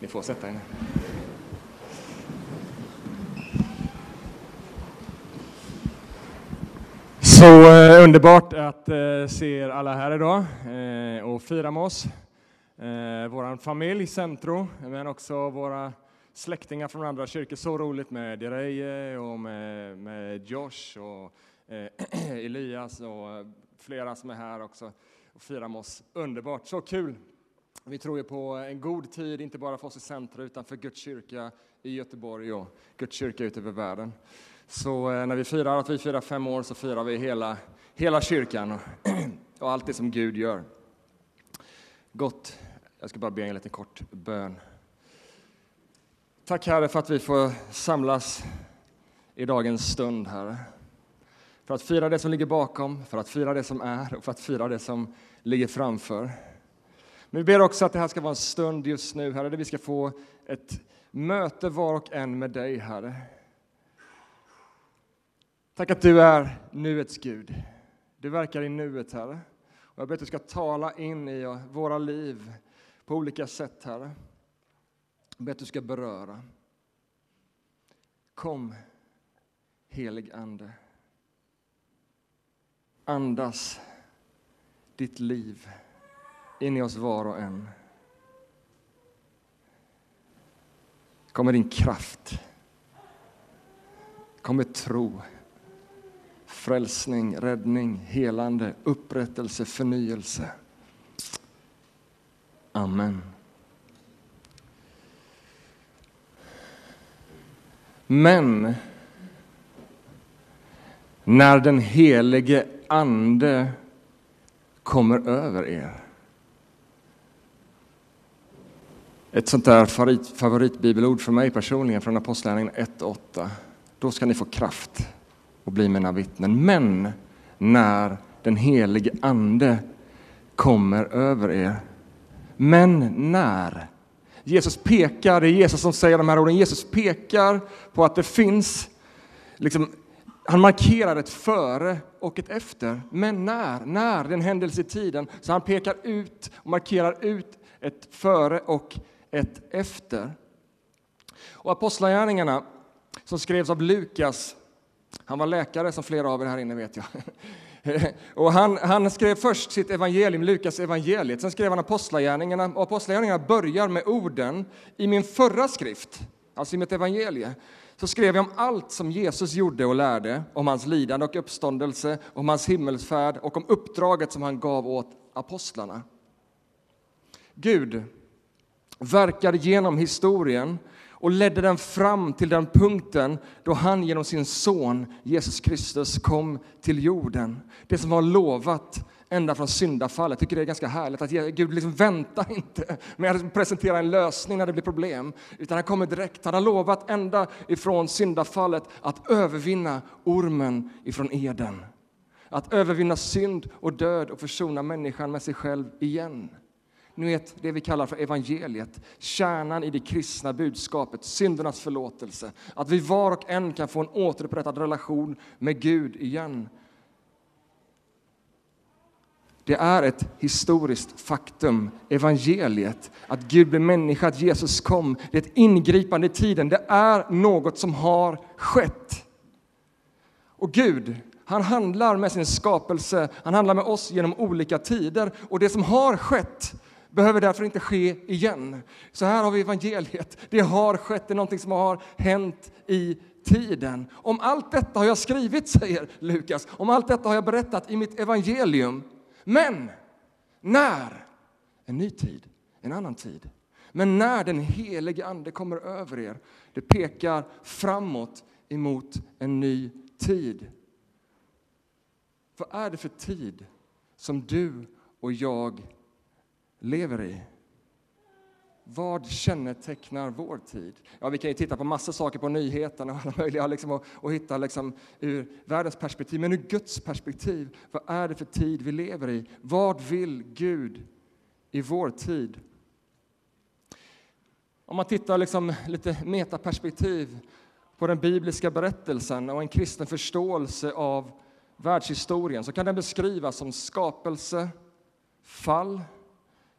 Ni får sätta er ner. Så eh, underbart att eh, se er alla här idag eh, och fira med oss. Eh, vår familj Centro, men också våra släktingar från andra kyrkor. Så roligt med Direje och med, med Josh och eh, Elias och flera som är här också och firar med oss. Underbart, så kul! Vi tror ju på en god tid, inte bara för oss i centrum utan för Guds kyrka i Göteborg och Guds kyrka ute över världen. Så eh, när vi firar att vi firar fem år så firar vi hela, hela kyrkan och, och allt det som Gud gör. Gott. Jag ska bara be en liten kort bön. Tack Herre för att vi får samlas i dagens stund, Herre. För att fira det som ligger bakom, för att fira det som är och för att fira det som ligger framför. Men vi ber också att det här ska vara en stund just nu, Herre, där vi ska få ett möte var och en med dig, Herre. Tack att du är nuets Gud. Du verkar i nuet, Herre. Och jag ber att du ska tala in i våra liv på olika sätt, Herre. Jag ber att du ska beröra. Kom, helig Ande. Andas ditt liv in i oss var och en. Kom med din kraft. Kom med tro, frälsning, räddning, helande, upprättelse, förnyelse. Amen. Men när den helige Ande kommer över er. Ett sånt där favorit, favoritbibelord för mig personligen från Apostlagärningarna 1.8. Då ska ni få kraft och bli mina vittnen. Men när den helige Ande kommer över er. Men när? Jesus pekar, det är Jesus som säger de här orden, Jesus pekar på att det finns, liksom, han markerar ett före och ett efter. Men när? När? Det är en händelse i tiden. Så han pekar ut och markerar ut ett före och ett efter. Och Apostlagärningarna, som skrevs av Lukas, han var läkare som flera av er här inne vet jag. Och han, han, skrev först sitt evangelium, Lukas evangeliet, sen skrev han Apostlagärningarna. Och Apostlagärningarna börjar med orden i min förra skrift, alltså i mitt evangelie, så skrev jag om allt som Jesus gjorde och lärde, om hans lidande och uppståndelse, om hans himmelsfärd och om uppdraget som han gav åt apostlarna. Gud verkade genom historien och ledde den fram till den punkten då han genom sin son Jesus Kristus kom till jorden. Det som var lovat ända från syndafallet. Jag tycker det är ganska härligt att Gud liksom väntar inte med att presentera en lösning när det blir problem, utan han kommer direkt. Han har lovat ända ifrån syndafallet att övervinna ormen ifrån Eden. Att övervinna synd och död och försona människan med sig själv igen. Ni vet det vi kallar för evangeliet, kärnan i det kristna budskapet, syndernas förlåtelse. Att vi var och en kan få en återupprättad relation med Gud igen. Det är ett historiskt faktum, evangeliet, att Gud blev människa, att Jesus kom. Det är ett ingripande i tiden, det är något som har skett. Och Gud, han handlar med sin skapelse, han handlar med oss genom olika tider. Och det som har skett, behöver därför inte ske igen. Så här har vi evangeliet. Det har skett, det är någonting som har hänt i tiden. Om allt detta har jag skrivit, säger Lukas. Om allt detta har jag berättat i mitt evangelium. Men när? En ny tid, en annan tid. Men när den helige Ande kommer över er, det pekar framåt emot en ny tid. Vad är det för tid som du och jag lever i. Vad kännetecknar vår tid? Ja, vi kan ju titta på massa saker på nyheterna och alla möjliga liksom, och, och hitta liksom, ur världens perspektiv. Men ur Guds perspektiv, vad är det för tid vi lever i? Vad vill Gud i vår tid? Om man tittar liksom lite metaperspektiv på den bibliska berättelsen och en kristen förståelse av världshistorien så kan den beskrivas som skapelse, fall,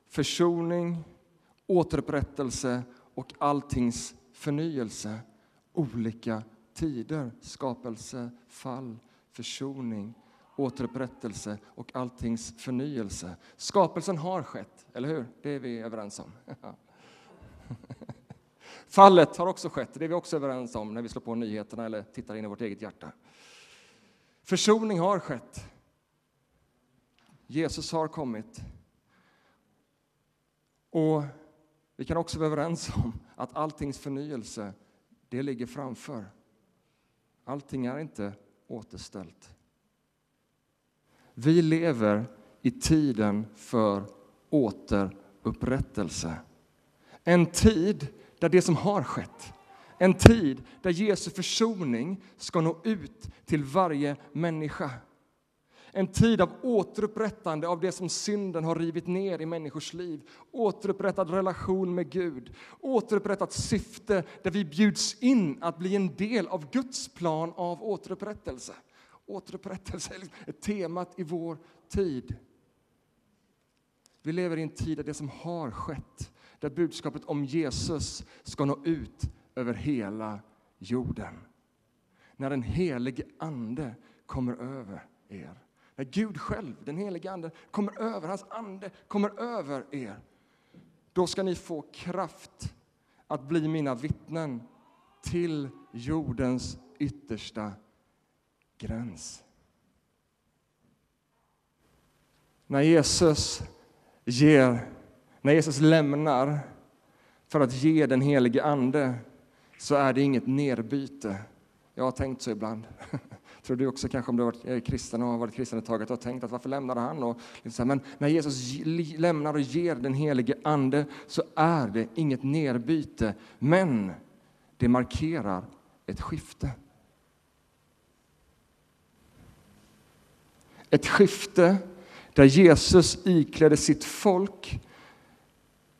försoning, återupprättelse och alltings förnyelse. Olika tider, skapelse, fall, försoning, återupprättelse och alltings förnyelse. Skapelsen har skett, eller hur? Det är vi överens om. Fallet har också skett, det är vi också överens om när vi slår på nyheterna eller tittar in i vårt eget hjärta. Försoning har skett. Jesus har kommit. Och vi kan också vara överens om att alltings förnyelse, det ligger framför. Allting är inte återställt. Vi lever i tiden för återupprättelse. En tid där det som har skett, en tid där Jesu försoning ska nå ut till varje människa. En tid av återupprättande av det som synden har rivit ner i människors liv. Återupprättad relation med Gud. Återupprättat syfte där vi bjuds in att bli en del av Guds plan av återupprättelse. Återupprättelse är liksom temat i vår tid. Vi lever i en tid där det som har skett, där budskapet om Jesus ska nå ut över hela jorden. När den helige Ande kommer över er. När Gud själv, den helige Ande, kommer över, hans ande kommer över er. Då ska ni få kraft att bli mina vittnen till jordens yttersta gräns. När Jesus ger, när Jesus lämnar för att ge den helige Ande så är det inget nerbyte. Jag har tänkt så ibland. Tror du också kanske om du har varit eh, kristen och har varit kristen ett tag att har tänkt att varför lämnade han? Och liksom, men när Jesus lämnar och ger den helige Ande så är det inget nerbyte. Men det markerar ett skifte. Ett skifte där Jesus iklädde sitt folk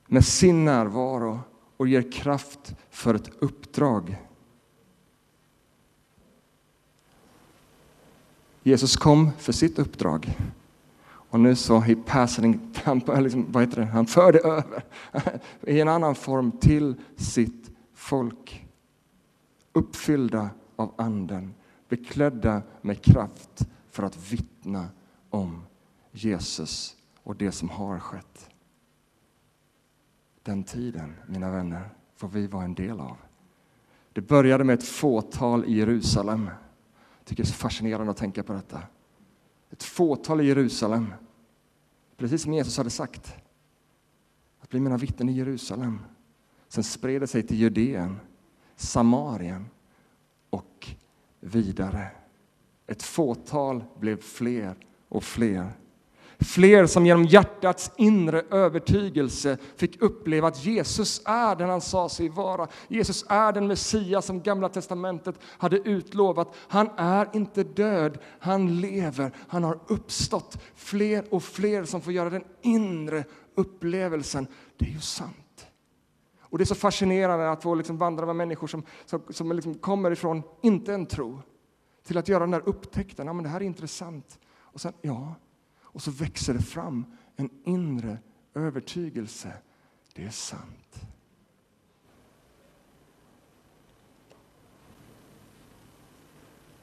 med sin närvaro och ger kraft för ett uppdrag. Jesus kom för sitt uppdrag. Och nu så he passing, han, liksom, vad heter det? han förde över i en annan form till sitt folk. Uppfyllda av Anden, beklädda med kraft för att vittna om Jesus och det som har skett. Den tiden, mina vänner, får vi vara en del av. Det började med ett fåtal i Jerusalem. Tycker det är så fascinerande att tänka på detta. Ett fåtal i Jerusalem, precis som Jesus hade sagt. Att bli mina vittnen i Jerusalem. Sen spred det sig till Judeen, Samarien och vidare. Ett fåtal blev fler och fler. Fler som genom hjärtats inre övertygelse fick uppleva att Jesus är den han sa sig vara. Jesus är den Messias som Gamla testamentet hade utlovat. Han är inte död, han lever, han har uppstått. Fler och fler som får göra den inre upplevelsen. Det är ju sant. Och Det är så fascinerande att få liksom vandra med människor som, som, som liksom kommer ifrån, inte en tro, till att göra den där upptäckten. Ja, men det här är intressant. Och sen, ja, och så växer det fram en inre övertygelse. Det är sant.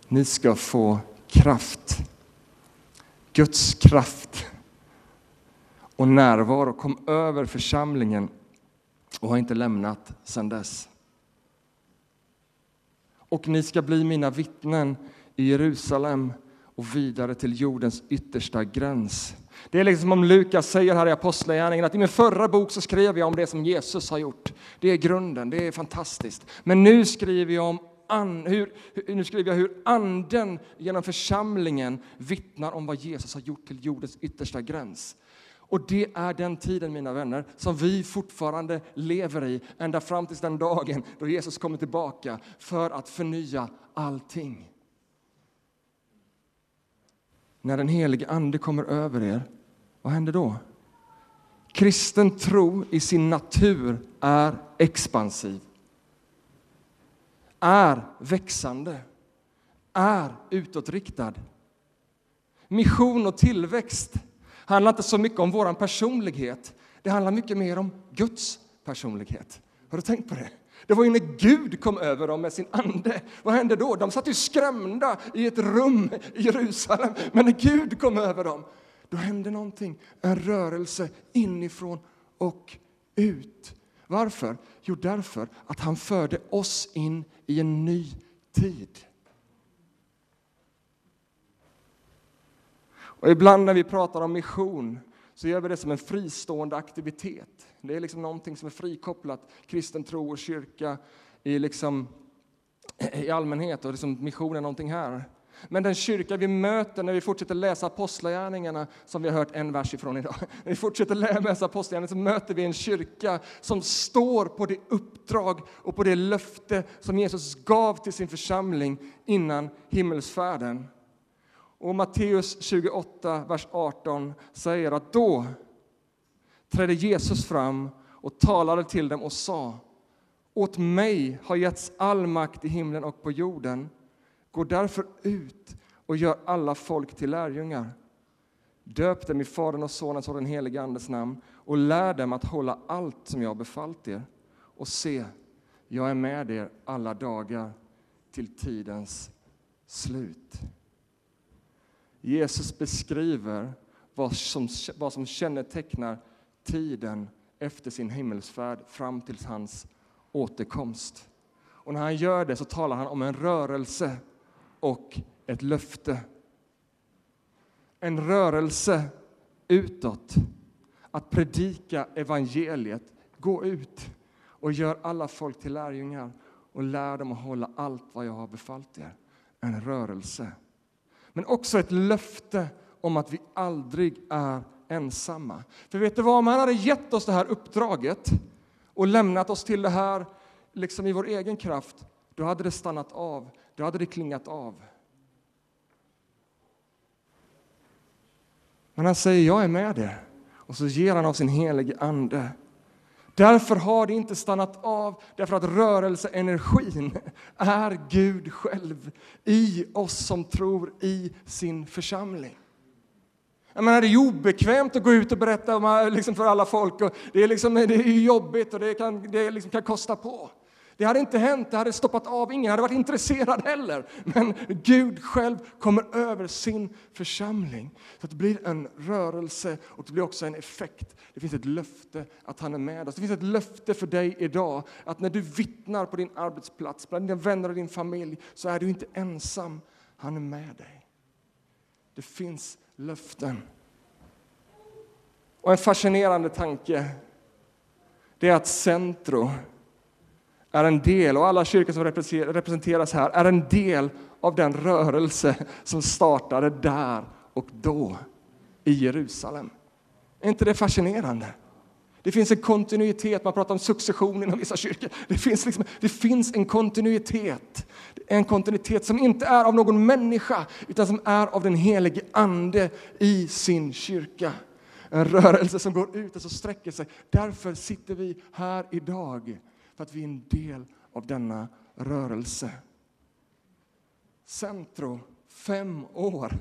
Ni ska få kraft. Guds kraft och närvaro kom över församlingen och har inte lämnat sedan dess. Och ni ska bli mina vittnen i Jerusalem och vidare till jordens yttersta gräns. Det är liksom om Lukas säger här i Apostlagärningarna att i min förra bok så skrev jag om det som Jesus har gjort. Det är grunden, det är fantastiskt. Men nu skriver jag om an, hur, nu skriver jag hur anden genom församlingen vittnar om vad Jesus har gjort till jordens yttersta gräns. Och det är den tiden, mina vänner, som vi fortfarande lever i ända fram till den dagen då Jesus kommer tillbaka för att förnya allting. När den helige Ande kommer över er, vad händer då? Kristen tro i sin natur är expansiv, är växande, är utåtriktad. Mission och tillväxt handlar inte så mycket om vår personlighet. Det handlar mycket mer om Guds personlighet. Har du tänkt på det? Det var ju när Gud kom över dem med sin ande. Vad hände då? De satt ju skrämda i ett rum i Jerusalem. Men när Gud kom över dem, då hände någonting. En rörelse inifrån och ut. Varför? Jo, därför att han förde oss in i en ny tid. Och ibland när vi pratar om mission så gör vi det som en fristående aktivitet. Det är liksom någonting som är frikopplat, kristen tro och kyrka i, liksom, i allmänhet och liksom mission är någonting här. Men den kyrka vi möter när vi fortsätter läsa Apostlagärningarna, som vi har hört en vers ifrån idag, när vi fortsätter läsa Apostlagärningarna så möter vi en kyrka som står på det uppdrag och på det löfte som Jesus gav till sin församling innan himmelsfärden. Och Matteus 28, vers 18 säger att då trädde Jesus fram och talade till dem och sa Åt mig har getts all makt i himlen och på jorden. Gå därför ut och gör alla folk till lärjungar. Döp dem i Faderns och Sonens och den helige Andes namn och lär dem att hålla allt som jag har befallt er. Och se, jag är med er alla dagar till tidens slut. Jesus beskriver vad som, vad som kännetecknar tiden efter sin himmelsfärd fram till hans återkomst. Och när han gör det så talar han om en rörelse och ett löfte. En rörelse utåt, att predika evangeliet. Gå ut och gör alla folk till lärjungar och lär dem att hålla allt vad jag har befallt er. En rörelse. Men också ett löfte om att vi aldrig är ensamma. För vet du vad, om han hade gett oss det här uppdraget och lämnat oss till det här liksom i vår egen kraft, då hade det stannat av, då hade det klingat av. Men han säger, jag är med er. Och så ger han av sin helige Ande. Därför har det inte stannat av, därför att rörelseenergin är Gud själv i oss som tror i sin församling. Jag menar, det är obekvämt att gå ut och berätta eh, liksom för alla folk. Och det, är liksom, det är jobbigt och det kan, det liksom kan kosta på. Det hade inte hänt, det hade stoppat av, ingen hade varit intresserad heller. Men Gud själv kommer över sin församling. Så det blir en rörelse och det blir också en effekt. Det finns ett löfte att han är med oss. Det finns ett löfte för dig idag att när du vittnar på din arbetsplats, bland dina vänner och din familj, så är du inte ensam. Han är med dig. Det finns löften. Och en fascinerande tanke, det är att Centro är en del, och alla kyrkor som representeras här, är en del av den rörelse som startade där och då i Jerusalem. Är inte det fascinerande? Det finns en kontinuitet, man pratar om succession inom vissa kyrkor. Det finns, liksom, det finns en kontinuitet, en kontinuitet som inte är av någon människa utan som är av den helige Ande i sin kyrka. En rörelse som går ut och så sträcker sig. Därför sitter vi här idag för att vi är en del av denna rörelse. Centro, fem år.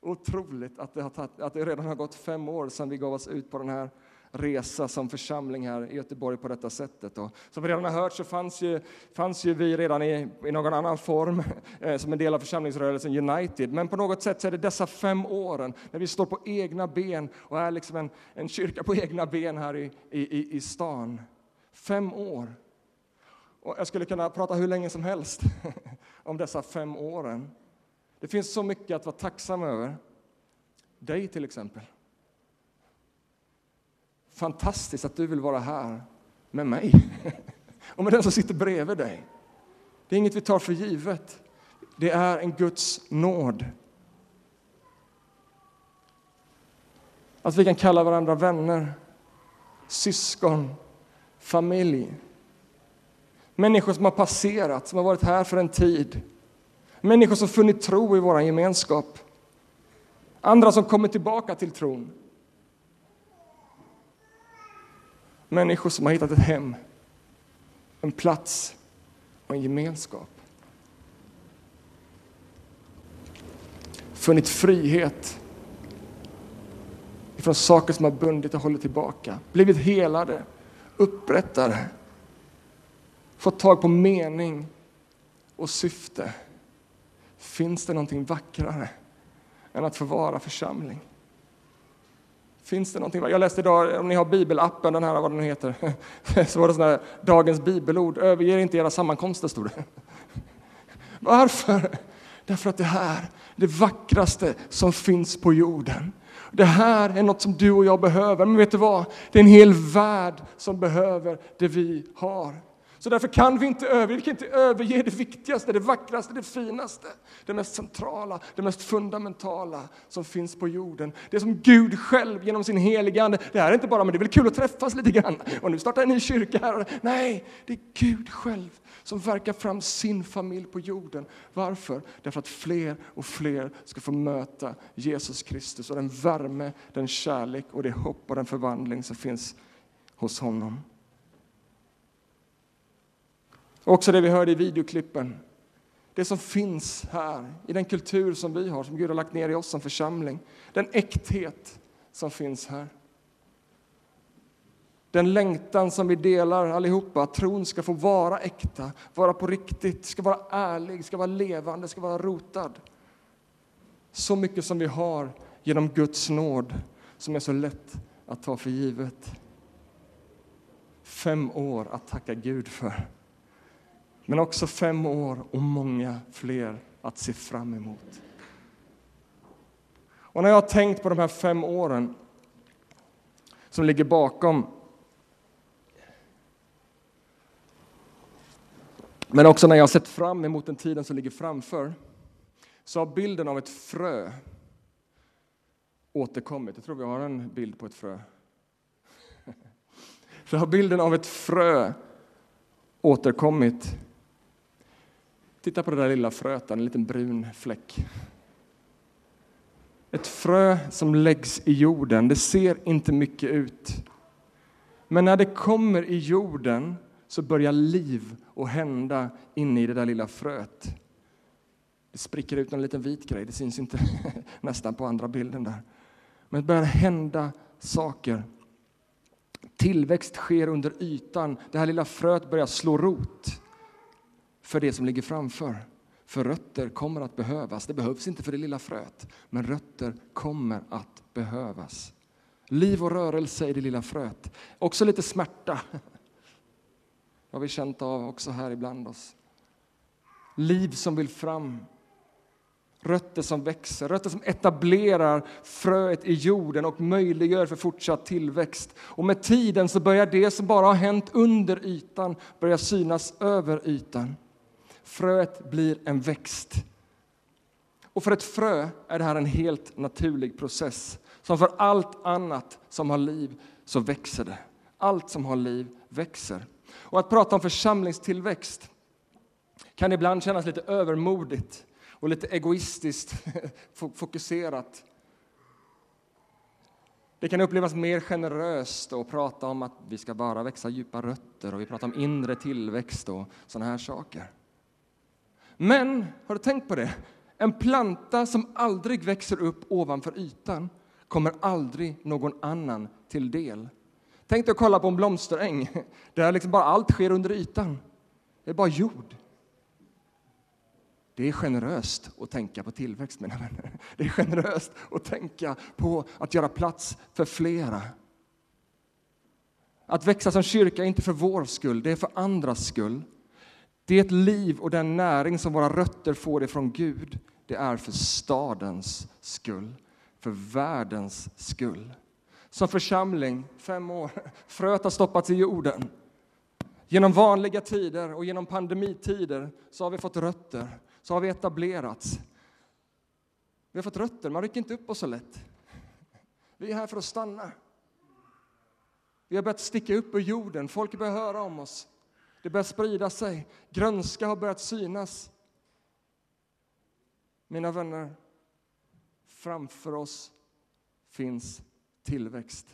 Otroligt att det, har tagit, att det redan har gått fem år sedan vi gav oss ut på den här resa som församling här i Göteborg på detta sättet. Och som vi redan har hört så fanns ju, fanns ju vi redan i, i någon annan form eh, som en del av församlingsrörelsen United. Men på något sätt så är det dessa fem åren när vi står på egna ben och är liksom en, en kyrka på egna ben här i, i, i stan. Fem år. Och jag skulle kunna prata hur länge som helst om dessa fem åren. Det finns så mycket att vara tacksam över. Dig till exempel. Fantastiskt att du vill vara här med mig och med den som sitter bredvid dig. Det är inget vi tar för givet. Det är en Guds nåd. Att vi kan kalla varandra vänner, syskon, familj. Människor som har passerat, som har varit här för en tid. Människor som funnit tro i vår gemenskap. Andra som kommer tillbaka till tron. Människor som har hittat ett hem, en plats och en gemenskap. Funnit frihet från saker som har bundit och hållit tillbaka. Blivit helade, upprättade. fått tag på mening och syfte. Finns det någonting vackrare än att få vara församling? Finns det någonting? Jag läste idag, om ni har bibelappen, den här vad den nu heter, så var det sån här, dagens bibelord. Överge inte era sammankomster, stod det. Varför? Därför att det här, det vackraste som finns på jorden. Det här är något som du och jag behöver. Men vet du vad? Det är en hel värld som behöver det vi har. Så därför kan vi inte överge, vi kan inte överge det viktigaste, det vackraste, det finaste, det mest centrala, det mest fundamentala som finns på jorden. Det som Gud själv genom sin heliga Ande, det här är inte bara men det är väl kul att träffas lite grann och nu startar en ny kyrka här. Nej, det är Gud själv som verkar fram sin familj på jorden. Varför? Därför att fler och fler ska få möta Jesus Kristus och den värme, den kärlek och det hopp och den förvandling som finns hos honom. Också det vi hörde i videoklippen. Det som finns här, i den kultur som vi har, som Gud har lagt ner i oss som församling. Den äkthet som finns här. Den längtan som vi delar allihopa, att tron ska få vara äkta, vara på riktigt, ska vara ärlig, ska vara levande, ska vara rotad. Så mycket som vi har genom Guds nåd, som är så lätt att ta för givet. Fem år att tacka Gud för. Men också fem år och många fler att se fram emot. Och när jag har tänkt på de här fem åren som ligger bakom Men också när jag har sett fram emot den tiden som ligger framför så har bilden av ett frö återkommit. Jag tror vi har en bild på ett frö. Så har bilden av ett frö återkommit Titta på det där lilla fröet, en liten brun fläck. Ett frö som läggs i jorden, det ser inte mycket ut. Men när det kommer i jorden så börjar liv att hända inne i det där lilla fröet. Det spricker ut en liten vit grej, det syns inte nästan på andra bilden där. Men det börjar hända saker. Tillväxt sker under ytan. Det här lilla fröet börjar slå rot för det som ligger framför. För rötter kommer att behövas. Det behövs inte för det lilla fröet, men rötter kommer att behövas. Liv och rörelse i det lilla fröet. Också lite smärta. Det har vi känt av också här ibland oss. Liv som vill fram. Rötter som växer, rötter som etablerar fröet i jorden och möjliggör för fortsatt tillväxt. Och med tiden så börjar det som bara har hänt under ytan börja synas över ytan. Fröet blir en växt. Och för ett frö är det här en helt naturlig process. Som för allt annat som har liv så växer det. Allt som har liv växer. Och att prata om församlingstillväxt kan ibland kännas lite övermodigt och lite egoistiskt fokuserat. Det kan upplevas mer generöst att prata om att vi ska bara växa djupa rötter och vi pratar om inre tillväxt och sådana här saker. Men, har du tänkt på det? En planta som aldrig växer upp ovanför ytan kommer aldrig någon annan till del. Tänk dig att kolla på en blomsteräng där liksom bara allt sker under ytan. Det är bara jord. Det är generöst att tänka på tillväxt, mina vänner. Det är generöst att tänka på att göra plats för flera. Att växa som kyrka är inte för vår skull, det är för andras skull. Det liv och den näring som våra rötter får ifrån Gud, det är för stadens skull, för världens skull. Som församling, fem år, fröet har stoppats i jorden. Genom vanliga tider och genom pandemitider så har vi fått rötter, så har vi etablerats. Vi har fått rötter, man rycker inte upp oss så lätt. Vi är här för att stanna. Vi har börjat sticka upp ur jorden, folk börjar höra om oss. Det börjar sprida sig. Grönska har börjat synas. Mina vänner, framför oss finns tillväxt.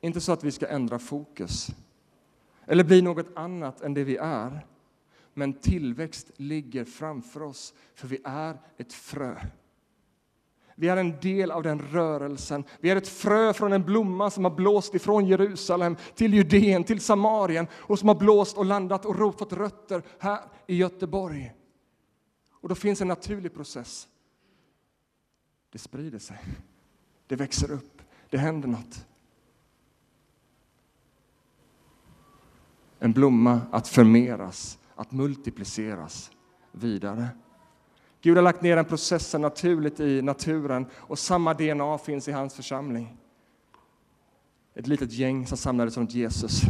Inte så att vi ska ändra fokus eller bli något annat än det vi är. Men tillväxt ligger framför oss, för vi är ett frö. Vi är en del av den rörelsen. Vi är ett frö från en blomma som har blåst ifrån Jerusalem till Judeen, till Samarien och som har blåst och landat och fått rötter här i Göteborg. Och då finns en naturlig process. Det sprider sig, det växer upp, det händer något. En blomma att förmeras, att multipliceras vidare. Gud har lagt ner den processen naturligt i naturen och samma DNA finns i hans församling. Ett litet gäng som samlades runt Jesus.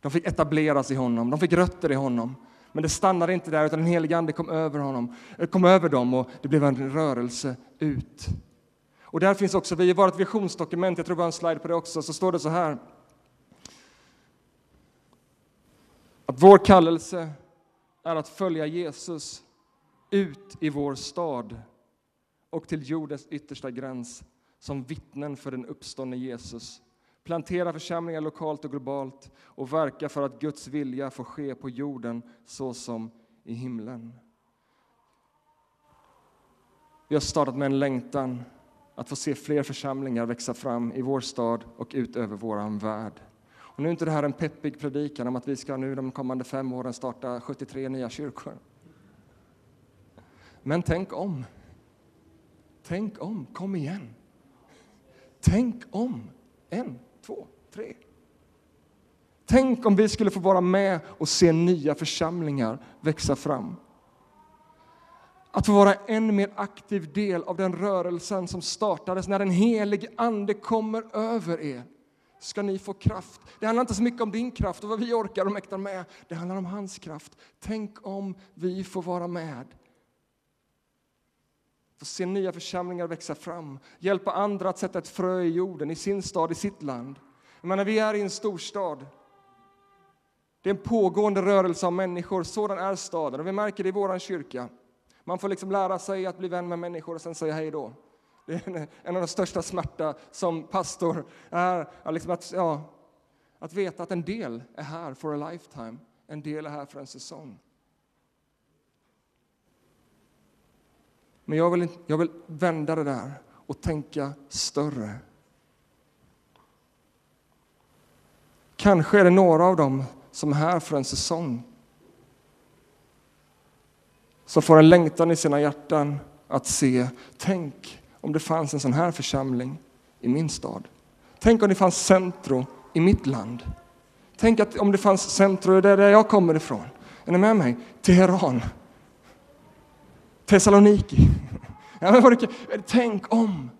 De fick etableras i honom, de fick rötter i honom. Men det stannade inte där, utan den helige Ande kom över, honom, eh, kom över dem och det blev en rörelse ut. Och där finns också vi, i vårt visionsdokument, jag tror vi har en slide på det också, så står det så här. Att vår kallelse är att följa Jesus ut i vår stad och till jordens yttersta gräns som vittnen för den uppståndne Jesus. Plantera församlingar lokalt och globalt och verka för att Guds vilja får ske på jorden så som i himlen. Vi har startat med en längtan att få se fler församlingar växa fram i vår stad och ut över vår värld. Och nu är inte det här en peppig predikan om att vi ska nu de kommande fem åren starta 73 nya kyrkor. Men tänk om. Tänk om, kom igen. Tänk om. En, två, tre. Tänk om vi skulle få vara med och se nya församlingar växa fram. Att få vara en mer aktiv del av den rörelsen som startades när den helige Ande kommer över er ska ni få kraft. Det handlar inte så mycket om din kraft och vad vi orkar och mäktar med. Det handlar om hans kraft. Tänk om vi får vara med Få se nya församlingar växa fram, hjälpa andra att sätta ett frö i jorden, i sin stad, i sitt land. Men när vi är i en storstad. Det är en pågående rörelse av människor, sådan är staden. Och vi märker det i vår kyrka. Man får liksom lära sig att bli vän med människor och sen säga hej då. Det är en av de största smärta som pastor är liksom att, ja, att veta att en del är här for a lifetime, en del är här för en säsong. Men jag vill, jag vill vända det där och tänka större. Kanske är det några av dem som är här för en säsong som får en längtan i sina hjärtan att se, tänk om det fanns en sån här församling i min stad. Tänk om det fanns centro i mitt land. Tänk att om det fanns centro där jag kommer ifrån. Är ni med mig? Teheran. Thessaloniki. Ja, men det, tänk om!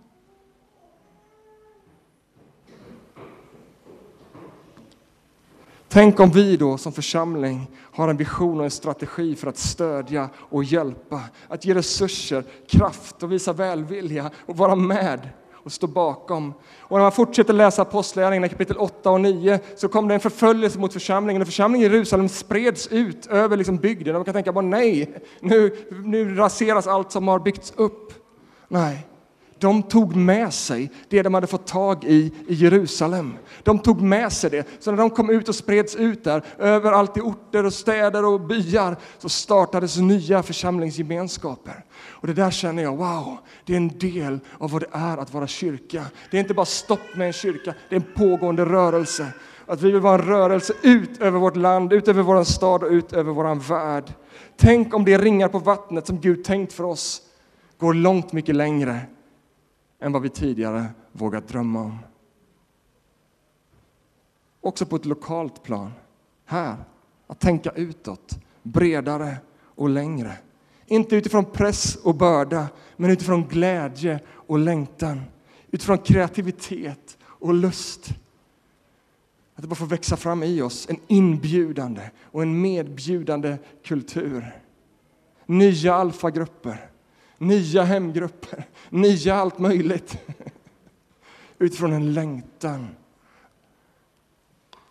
Tänk om vi då som församling har en vision och en strategi för att stödja och hjälpa, att ge resurser, kraft och visa välvilja och vara med och stå bakom. Och när man fortsätter läsa Apostlagärningarna kapitel 8 och 9 så kom det en förföljelse mot församlingen och församlingen i Jerusalem spreds ut över liksom bygden. Och man kan tänka bara nej, nu, nu raseras allt som har byggts upp. Nej, de tog med sig det de hade fått tag i i Jerusalem. De tog med sig det. Så när de kom ut och spreds ut där, överallt i orter och städer och byar, så startades nya församlingsgemenskaper. Och det där känner jag, wow, det är en del av vad det är att vara kyrka. Det är inte bara stopp med en kyrka, det är en pågående rörelse. Att vi vill vara en rörelse ut över vårt land, ut över vår stad och ut över vår värld. Tänk om det ringar på vattnet som Gud tänkt för oss går långt mycket längre än vad vi tidigare vågat drömma om. Också på ett lokalt plan. Här, att tänka utåt, bredare och längre. Inte utifrån press och börda, men utifrån glädje och längtan. Utifrån kreativitet och lust. Att det bara får växa fram i oss en inbjudande och en medbjudande kultur. Nya alfagrupper nya hemgrupper, nya allt möjligt. Utifrån en längtan.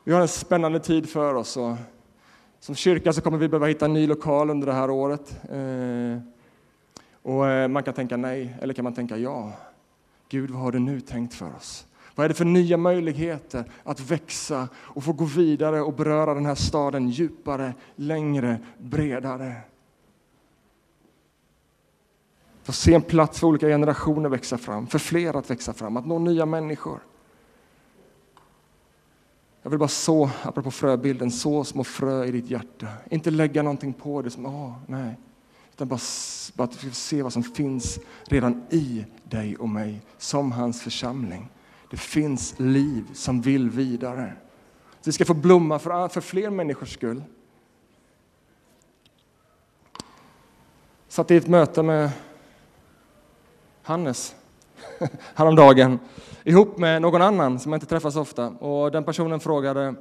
Vi har en spännande tid för oss. Och som kyrka så kommer vi behöva hitta en ny lokal under det här året. Eh, och eh, man kan tänka nej, eller kan man tänka ja. Gud, vad har du nu tänkt för oss? Vad är det för nya möjligheter att växa och få gå vidare och beröra den här staden djupare, längre, bredare? Få se en plats för olika generationer växa fram, för fler att växa fram, att nå nya människor. Jag vill bara så, apropå fröbilden, så små frö i ditt hjärta. Inte lägga någonting på det som, åh, nej. Utan bara, bara att vi får se vad som finns redan i dig och mig, som hans församling. Det finns liv som vill vidare. Så vi ska få blomma för, ah, för fler människors skull. Satt i ett möte med Hannes häromdagen ihop med någon annan som jag inte träffar så ofta. Och den personen frågade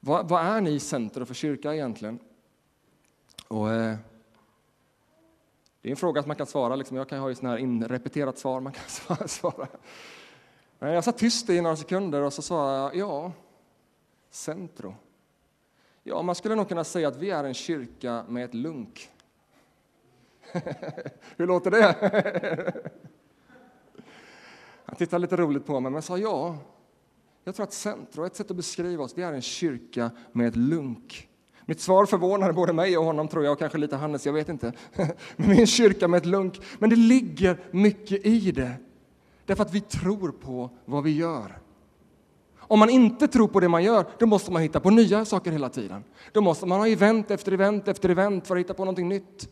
vad, vad är ni centrum för kyrka egentligen? Och, eh, det är en fråga som man kan svara. Liksom. Jag kan ha ett här inrepeterat svar. Man kan svara. Men jag satt tyst i några sekunder och så svarade jag ja, centro. Ja, man skulle nog kunna säga att vi är en kyrka med ett lunk. Hur låter det? Han tittade lite roligt på mig, men sa ja. Jag tror att centrum, ett sätt att beskriva oss, det är en kyrka med ett lunk. Mitt svar förvånade både mig och honom, tror jag, och kanske lite Hannes, jag vet inte. Men en kyrka med ett lunk. Men det ligger mycket i det. Därför att vi tror på vad vi gör. Om man inte tror på det man gör, då måste man hitta på nya saker hela tiden. Då måste man ha event efter event efter event för att hitta på någonting nytt.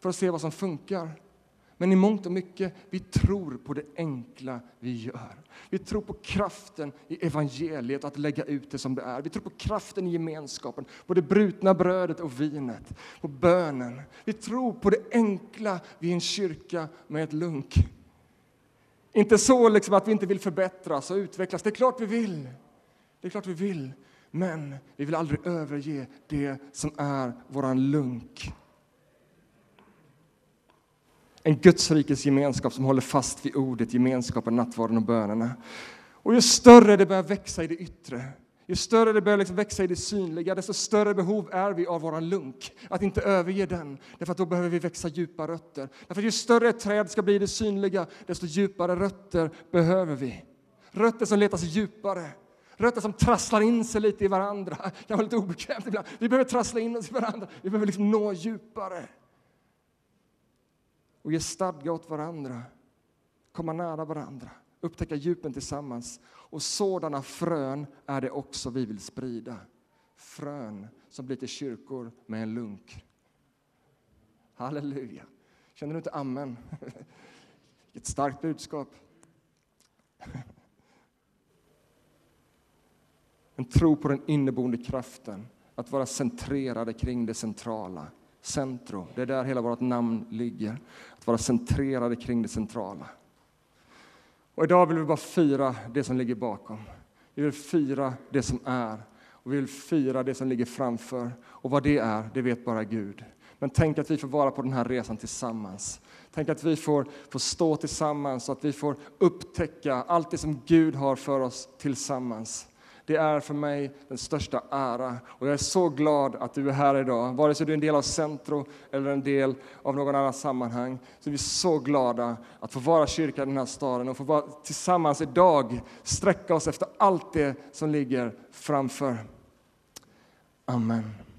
För att se vad som funkar. Men i mångt och mycket, vi tror på det enkla vi gör. Vi tror på kraften i evangeliet, att lägga ut det som det är. Vi tror på kraften i gemenskapen, på det brutna brödet och vinet, på bönen. Vi tror på det enkla vid en kyrka med ett lunk. Inte så liksom att vi inte vill förbättras och utvecklas. Det är klart vi vill. Det är klart vi vill. Men vi vill aldrig överge det som är våran lunk. En Guds rikes gemenskap som håller fast vid ordet, gemenskapen, nattvarden och bönerna. Och ju större det börjar växa i det yttre, ju större det börjar liksom växa i det synliga, desto större behov är vi av våran lunk. Att inte överge den, därför att då behöver vi växa djupa rötter. Därför att ju större ett träd ska bli i det synliga, desto djupare rötter behöver vi. Rötter som letar sig djupare. Rötter som trasslar in sig lite i varandra. Det kan vara lite obekvämt ibland. Vi behöver trassla in oss i varandra. Vi behöver liksom nå djupare. Och ge stadga åt varandra. Komma nära varandra upptäcka djupen tillsammans. Och sådana frön är det också vi vill sprida. Frön som blir till kyrkor med en lunk. Halleluja! Känner du inte amen? Ett starkt budskap. En tro på den inneboende kraften, att vara centrerade kring det centrala. Centro, det är där hela vårt namn ligger. Att vara centrerade kring det centrala. Och idag vill vi bara fira det som ligger bakom. Vi vill fira det som är och vi vill fira det som ligger framför. Och vad det är, det vet bara Gud. Men tänk att vi får vara på den här resan tillsammans. Tänk att vi får, får stå tillsammans och att vi får upptäcka allt det som Gud har för oss tillsammans. Det är för mig den största ära och jag är så glad att du är här idag. Vare sig du är en del av Centro eller en del av någon annan sammanhang så är vi så glada att få vara kyrka i den här staden och få vara tillsammans idag sträcka oss efter allt det som ligger framför. Amen.